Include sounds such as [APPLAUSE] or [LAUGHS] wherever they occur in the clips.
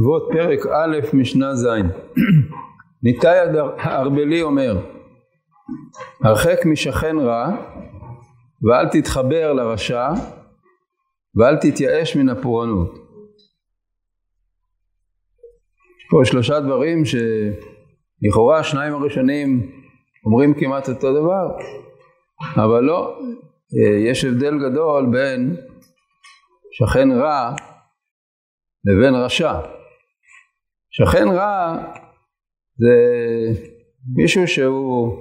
אבות פרק א' משנה ז' ניתאי הארבלי אומר הרחק משכן רע ואל תתחבר לרשע ואל תתייאש מן הפורענות. פה שלושה דברים שלכאורה השניים הראשונים אומרים כמעט אותו דבר אבל לא, יש הבדל גדול בין שכן רע לבין רשע. שכן רע זה מישהו שהוא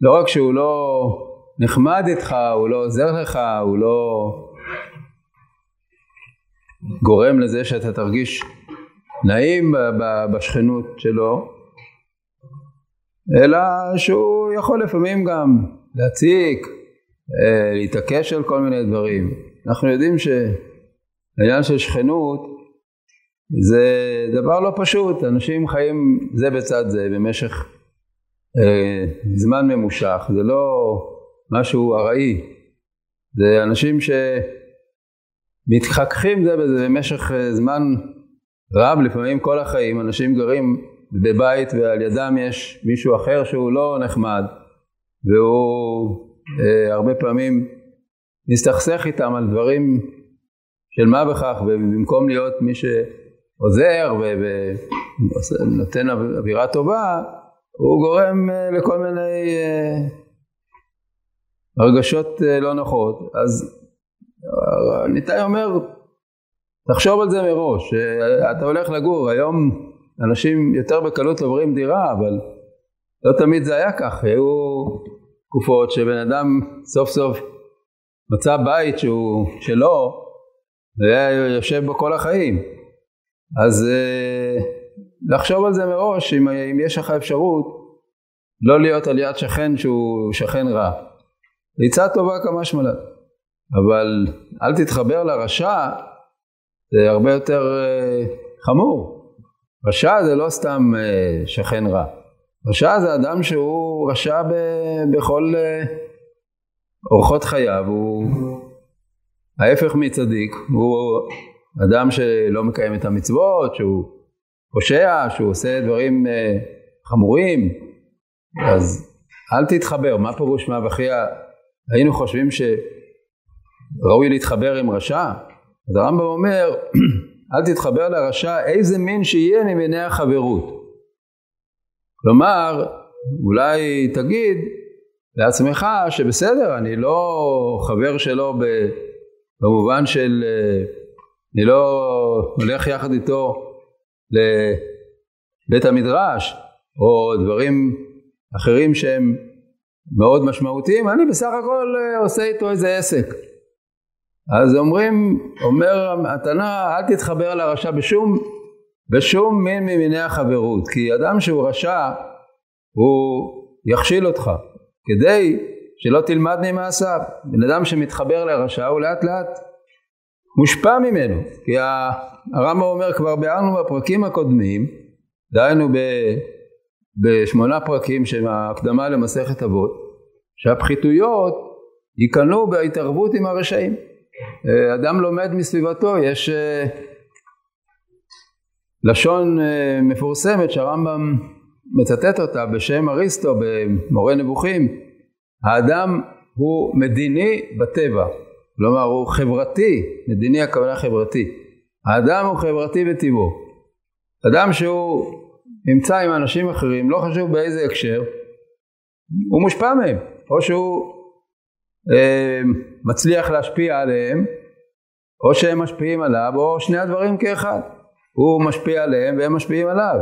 לא רק שהוא לא נחמד איתך, הוא לא עוזר לך, הוא לא גורם לזה שאתה תרגיש נעים בשכנות שלו, אלא שהוא יכול לפעמים גם להציק, אה, להתעקש על כל מיני דברים. אנחנו יודעים שהעניין של שכנות זה דבר לא פשוט, אנשים חיים זה בצד זה במשך אה, זמן ממושך, זה לא משהו ארעי, זה אנשים שמתחככים זה בזה במשך אה, זמן רב, לפעמים כל החיים, אנשים גרים בבית ועל ידם יש מישהו אחר שהוא לא נחמד והוא אה, הרבה פעמים מסתכסך איתם על דברים של מה בכך ובמקום להיות מי שעוזר ונותן אווירה טובה הוא גורם אה, לכל מיני אה, הרגשות אה, לא נוחות. אז ניתאי אומר, תחשוב על זה מראש, אתה הולך לגור, היום אנשים יותר בקלות עוברים דירה, אבל לא תמיד זה היה כך, היו תקופות שבן אדם סוף סוף מצא בית שהוא שלו, והיה יושב בו כל החיים. אז לחשוב על זה מראש, אם, אם יש לך אפשרות לא להיות על יד שכן שהוא שכן רע. עצה טובה כמה שמלת. אבל אל תתחבר לרשע, זה הרבה יותר uh, חמור. רשע זה לא סתם uh, שכן רע. רשע זה אדם שהוא רשע ב- בכל uh, אורחות חייו, הוא ההפך מצדיק, הוא אדם שלא מקיים את המצוות, שהוא פושע, שהוא עושה דברים אה, חמורים, אז אל תתחבר. מה פירוש מה וכיה? היינו חושבים שראוי להתחבר עם רשע? אז הרמב"ם אומר, [CLEARS THROAT] אל תתחבר לרשע איזה מין שיהיה ממיני החברות. כלומר, אולי תגיד לעצמך שבסדר, אני לא חבר שלו במובן של, אה, אני לא הולך יחד איתו לבית המדרש, או דברים אחרים שהם מאוד משמעותיים, אני בסך הכל אה, עושה איתו איזה עסק. אז אומרים, אומר התנא, אל תתחבר לרשע בשום, בשום מין ממיני החברות, כי אדם שהוא רשע, הוא יכשיל אותך, כדי שלא תלמד ממעשיו. בן אדם שמתחבר לרשע הוא לאט לאט מושפע ממנו, כי הרמב"ם אומר כבר ביארנו בפרקים הקודמים, דהיינו ב, בשמונה פרקים שהם ההקדמה למסכת אבות, שהפחיתויות ייכנעו בהתערבות עם הרשעים. אדם לומד מסביבתו, יש אה, לשון אה, מפורסמת שהרמב"ם מצטט אותה בשם אריסטו במורה נבוכים, האדם הוא מדיני בטבע, כלומר הוא חברתי, מדיני הכוונה חברתי. האדם הוא חברתי בטבעו. אדם שהוא נמצא עם אנשים אחרים, לא חשוב באיזה הקשר, הוא מושפע מהם, או שהוא אה, מצליח להשפיע עליהם, או שהם משפיעים עליו, או שני הדברים כאחד. הוא משפיע עליהם והם משפיעים עליו.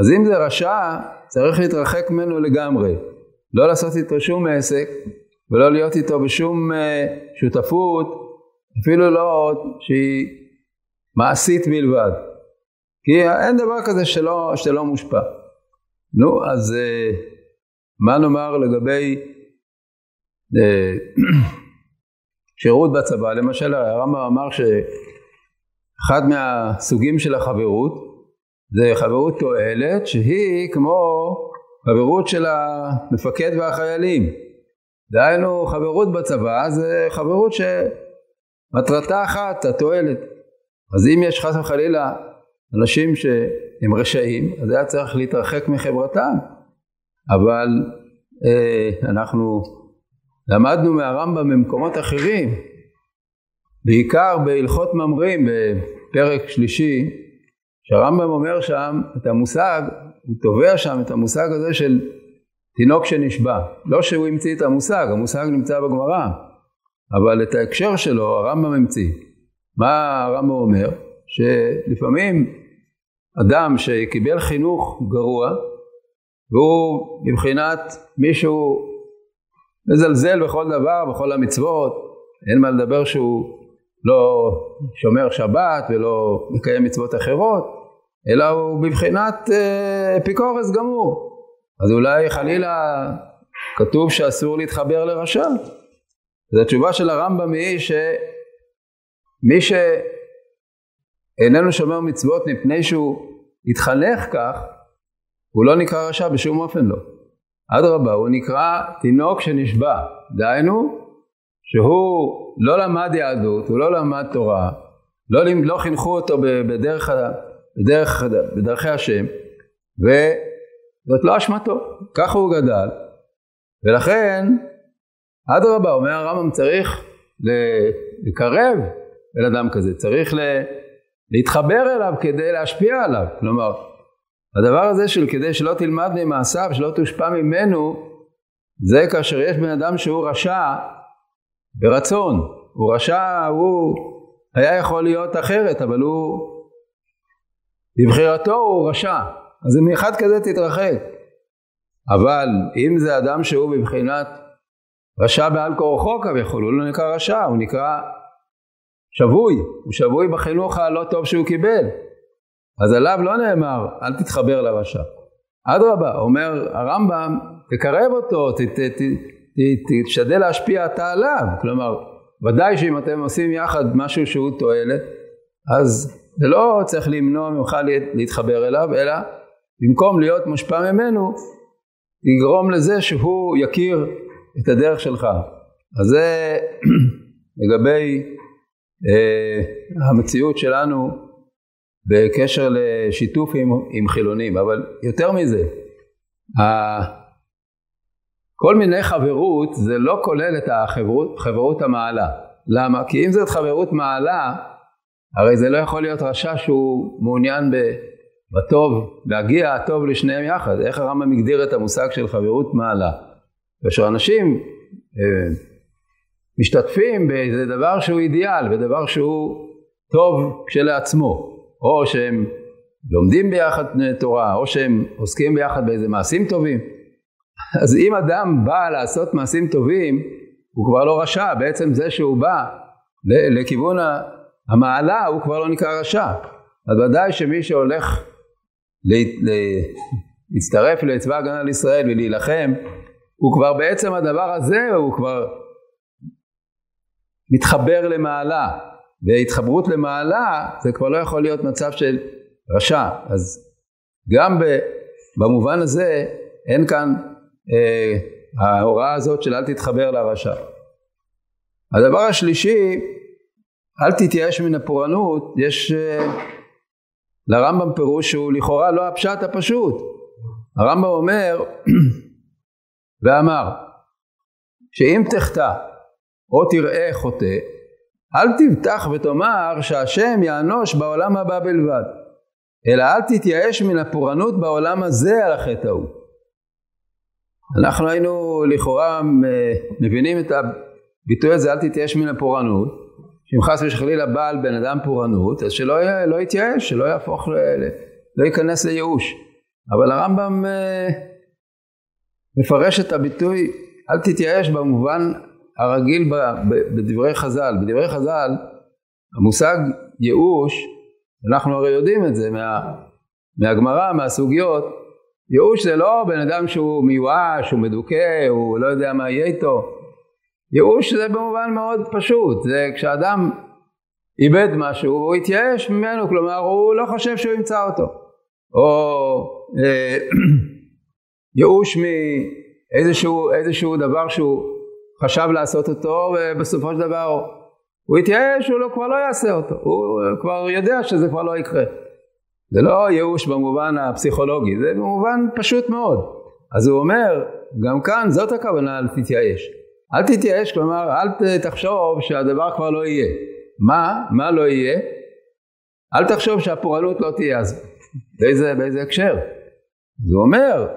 אז אם זה רשע, צריך להתרחק ממנו לגמרי. לא לעשות איתו שום עסק, ולא להיות איתו בשום אה, שותפות, אפילו לא שהיא מעשית בלבד. כי אין דבר כזה שלא, שלא מושפע. נו, אז אה, מה נאמר לגבי אה, [CLEARS THROAT] שירות בצבא? למשל, הרמב"ם אמר שאחד מהסוגים של החברות זה חברות תועלת שהיא כמו חברות של המפקד והחיילים. דהיינו חברות בצבא זה חברות שמטרתה אחת, התועלת. אז אם יש חס וחלילה אנשים שהם רשעים, אז היה צריך להתרחק מחברתם. אבל אה, אנחנו למדנו מהרמב"ם במקומות אחרים, בעיקר בהלכות ממרים בפרק שלישי, שהרמב"ם אומר שם את המושג, הוא תובע שם את המושג הזה של תינוק שנשבע. לא שהוא המציא את המושג, המושג נמצא בגמרא, אבל את ההקשר שלו הרמב"ם המציא. מה הרמב"ם אומר? שלפעמים אדם שקיבל חינוך גרוע, והוא מבחינת מישהו מזלזל בכל דבר, בכל המצוות, אין מה לדבר שהוא לא שומר שבת ולא מקיים מצוות אחרות, אלא הוא בבחינת אה, אפיקורס גמור. אז אולי חלילה כתוב שאסור להתחבר לרשע. אז התשובה של הרמב"ם היא שמי שאיננו שומר מצוות מפני שהוא התחנך כך, הוא לא נקרא רשע בשום אופן לא. אדרבה, הוא נקרא תינוק שנשבע. דהיינו, שהוא לא למד יהדות, הוא לא למד תורה, לא, לא חינכו אותו בדרך, בדרך, בדרכי השם, וזאת לא אשמתו, ככה הוא גדל, ולכן, אדרבה, אומר הרמב"ם, צריך לקרב אל אדם כזה, צריך להתחבר אליו כדי להשפיע עליו, כלומר, הדבר הזה של כדי שלא תלמד ממעשיו, שלא תושפע ממנו, זה כאשר יש בן אדם שהוא רשע, ברצון. הוא רשע, הוא היה יכול להיות אחרת, אבל הוא, לבחירתו הוא רשע. אז מאחד כזה תתרחק. אבל אם זה אדם שהוא בבחינת רשע בעל כורחו כביכול, הוא לא נקרא רשע, הוא נקרא שבוי, הוא שבוי בחינוך הלא טוב שהוא קיבל. אז עליו לא נאמר, אל תתחבר לרשע. אדרבה, אומר הרמב"ם, תקרב אותו, ת, ת, ת, תשתדל להשפיע אתה עליו. כלומר, ודאי שאם אתם עושים יחד משהו שהוא תועלת, אז זה לא צריך למנוע ממך להתחבר אליו, אלא במקום להיות מושפע ממנו, יגרום לזה שהוא יכיר את הדרך שלך. אז זה [CLEARS THROAT] לגבי אה, המציאות שלנו בקשר לשיתוף עם, עם חילונים, אבל יותר מזה, כל מיני חברות זה לא כולל את החברות, חברות המעלה. למה? כי אם זאת חברות מעלה, הרי זה לא יכול להיות רשע שהוא מעוניין בטוב, להגיע הטוב לשניהם יחד. איך הרמב"ם הגדיר את המושג של חברות מעלה? כאשר אנשים אה, משתתפים באיזה דבר שהוא אידיאל, בדבר שהוא טוב כשלעצמו, או שהם לומדים ביחד תורה, או שהם עוסקים ביחד באיזה מעשים טובים. [LAUGHS] אז אם אדם בא לעשות מעשים טובים, הוא כבר לא רשע, בעצם זה שהוא בא לכיוון המעלה הוא כבר לא נקרא רשע. אז ודאי שמי שהולך להצטרף לצבא הגנה לישראל ולהילחם, הוא כבר בעצם הדבר הזה, הוא כבר מתחבר למעלה, והתחברות למעלה זה כבר לא יכול להיות מצב של רשע. אז גם במובן הזה אין כאן אה, ההוראה הזאת של אל תתחבר לרשע. הדבר השלישי, אל תתייאש מן הפורענות, יש אה, לרמב"ם פירוש שהוא לכאורה לא הפשט הפשוט. הרמב"ם אומר, [CLEARS THROAT] ואמר, שאם תחטא או תראה חוטא, אל תבטח ותאמר שהשם יענוש בעולם הבא בלבד, אלא אל תתייאש מן הפורענות בעולם הזה על החטא ההוא. אנחנו היינו לכאורה מבינים את הביטוי הזה, אל תתייאש מן הפורענות, שאם חס וחלילה בא על בן אדם פורענות, אז שלא לא יתייאש, שלא יהפוך, ל, לא ייכנס לייאוש. אבל הרמב"ם אה, מפרש את הביטוי אל תתייאש במובן הרגיל בדברי חז"ל. בדברי חז"ל המושג ייאוש, אנחנו הרי יודעים את זה מה, מהגמרא, מהסוגיות, ייאוש זה לא בן אדם שהוא מיואש, הוא מדוכא, הוא לא יודע מה יהיה איתו. ייאוש זה במובן מאוד פשוט, זה כשאדם איבד משהו, הוא התייאש ממנו, כלומר הוא לא חושב שהוא ימצא אותו. או אה, [CLEARS THROAT] ייאוש מאיזשהו דבר שהוא חשב לעשות אותו ובסופו של דבר הוא יתייאש, הוא לא, כבר לא יעשה אותו, הוא כבר יודע שזה כבר לא יקרה. זה לא ייאוש במובן הפסיכולוגי, זה במובן פשוט מאוד. אז הוא אומר, גם כאן זאת הכוונה אל תתייאש. אל תתייאש, כלומר אל תחשוב שהדבר כבר לא יהיה. מה? מה לא יהיה? אל תחשוב שהפורענות לא תהיה אז. באיזה, באיזה הקשר? זה אומר,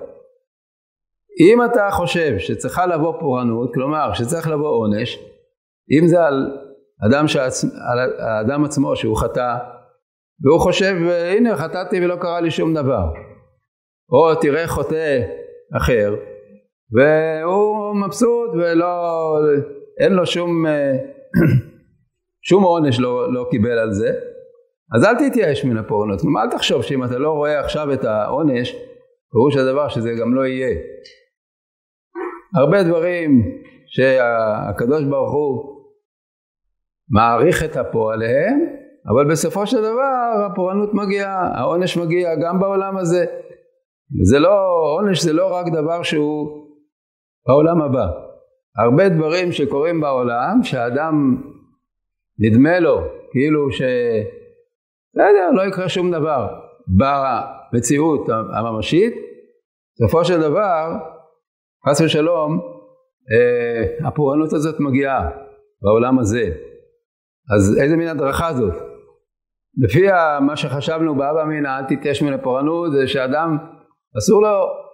אם אתה חושב שצריכה לבוא פורענות, כלומר שצריך לבוא עונש, אם זה על אדם, שעצ... על האדם עצמו שהוא חטא, והוא חושב הנה חטאתי ולא קרה לי שום דבר, או תראה חוטא אחר, והוא מבסוט ולא, אין לו שום, [CLEARS THROAT] שום עונש לא, לא קיבל על זה, אז אל תתייאש מן הפורענות, כלומר אל תחשוב שאם אתה לא רואה עכשיו את העונש, פירוש הדבר שזה גם לא יהיה. הרבה דברים שהקדוש ברוך הוא מעריך את הפועליהם, אבל בסופו של דבר הפורענות מגיעה, העונש מגיע גם בעולם הזה. זה לא, עונש זה לא רק דבר שהוא בעולם הבא. הרבה דברים שקורים בעולם, שהאדם נדמה לו כאילו ש... בסדר, לא יקרה שום דבר במציאות הממשית, בסופו של דבר, חס ושלום, אה, הפורענות הזאת מגיעה בעולם הזה. אז איזה מין הדרכה זאת? לפי מה שחשבנו באבא אמינא אל תתייאש מן הפורענות זה שאדם אסור לו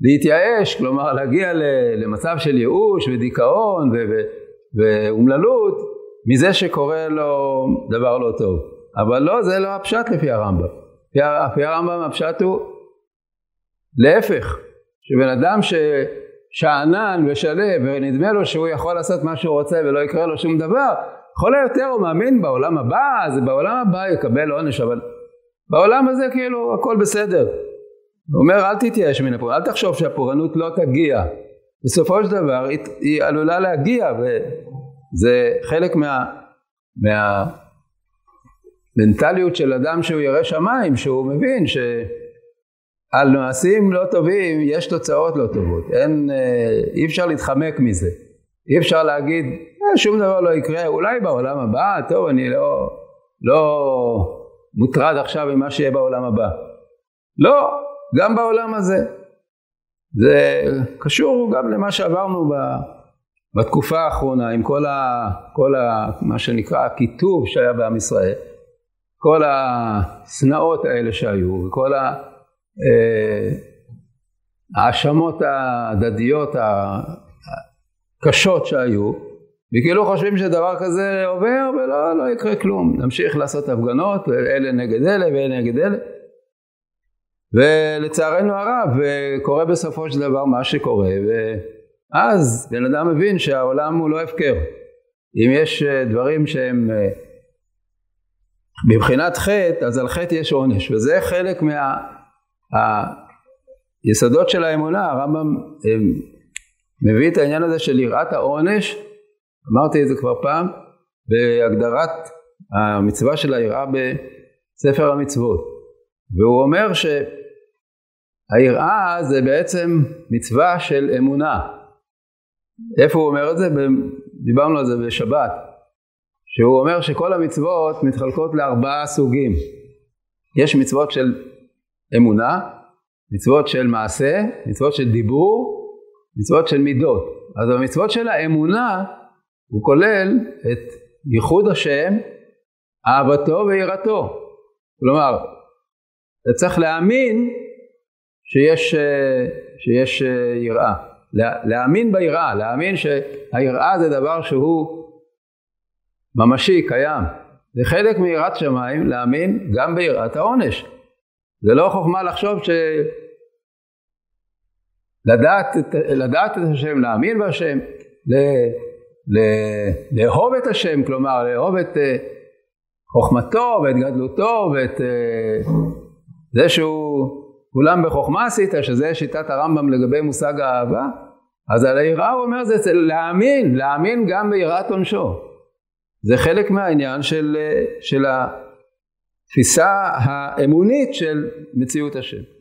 להתייאש, כלומר להגיע למצב של ייאוש ודיכאון ואומללות מזה שקורה לו דבר לא טוב. אבל לא, זה לא הפשט לפי הרמב"ם. לפי הרמב"ם הפשט הוא להפך, שבן אדם ששאנן ושלב ונדמה לו שהוא יכול לעשות מה שהוא רוצה ולא יקרה לו שום דבר, לכל היותר הוא מאמין בעולם הבא, אז בעולם הבא יקבל עונש, אבל בעולם הזה כאילו הכל בסדר. הוא אומר אל תתייאש מן הפורענות, אל תחשוב שהפורענות לא תגיע. בסופו של דבר היא, היא עלולה להגיע וזה חלק מה... מה מנטליות של אדם שהוא ירא שמיים, שהוא מבין שעל מעשים לא טובים יש תוצאות לא טובות, אין, אה, אי אפשר להתחמק מזה, אי אפשר להגיד אה, שום דבר לא יקרה, אולי בעולם הבא, טוב אני לא, לא מוטרד עכשיו ממה שיהיה בעולם הבא. לא, גם בעולם הזה. זה קשור גם למה שעברנו ב, בתקופה האחרונה עם כל, ה, כל ה, מה שנקרא הקיטוב שהיה בעם ישראל. כל השנאות האלה שהיו, וכל אה, ההאשמות ההדדיות הקשות שהיו, וכאילו חושבים שדבר כזה עובר ולא לא יקרה כלום, נמשיך לעשות הפגנות, אלה נגד אלה ואלה נגד אלה. ולצערנו הרב קורה בסופו של דבר מה שקורה ואז בן אדם מבין שהעולם הוא לא הפקר. אם יש אה, דברים שהם אה, מבחינת חטא, אז על חטא יש עונש, וזה חלק מהיסודות מה, של האמונה, הרמב"ם מביא את העניין הזה של יראת העונש, אמרתי את זה כבר פעם, בהגדרת המצווה של היראה בספר המצוות, והוא אומר שהיראה זה בעצם מצווה של אמונה. איפה הוא אומר את זה? דיברנו על זה בשבת. שהוא אומר שכל המצוות מתחלקות לארבעה סוגים. יש מצוות של אמונה, מצוות של מעשה, מצוות של דיבור, מצוות של מידות. אז במצוות של האמונה הוא כולל את ייחוד השם, אהבתו ויראתו. כלומר, אתה צריך להאמין שיש, שיש יראה. להאמין ביראה, להאמין שהיראה זה דבר שהוא ממשי, קיים. זה חלק מיראת שמיים להאמין גם ביראת העונש. זה לא חוכמה לחשוב ש... לדעת, לדעת את השם, להאמין בהשם, ל... ל... לאהוב את השם, כלומר לאהוב את uh, חוכמתו ואת גדלותו ואת זה שהוא כולם בחוכמה עשית, שזה שיטת הרמב"ם לגבי מושג האהבה, אז על היראה הוא אומר זה להאמין, להאמין גם ביראת עונשו. זה חלק מהעניין של, של התפיסה האמונית של מציאות השם.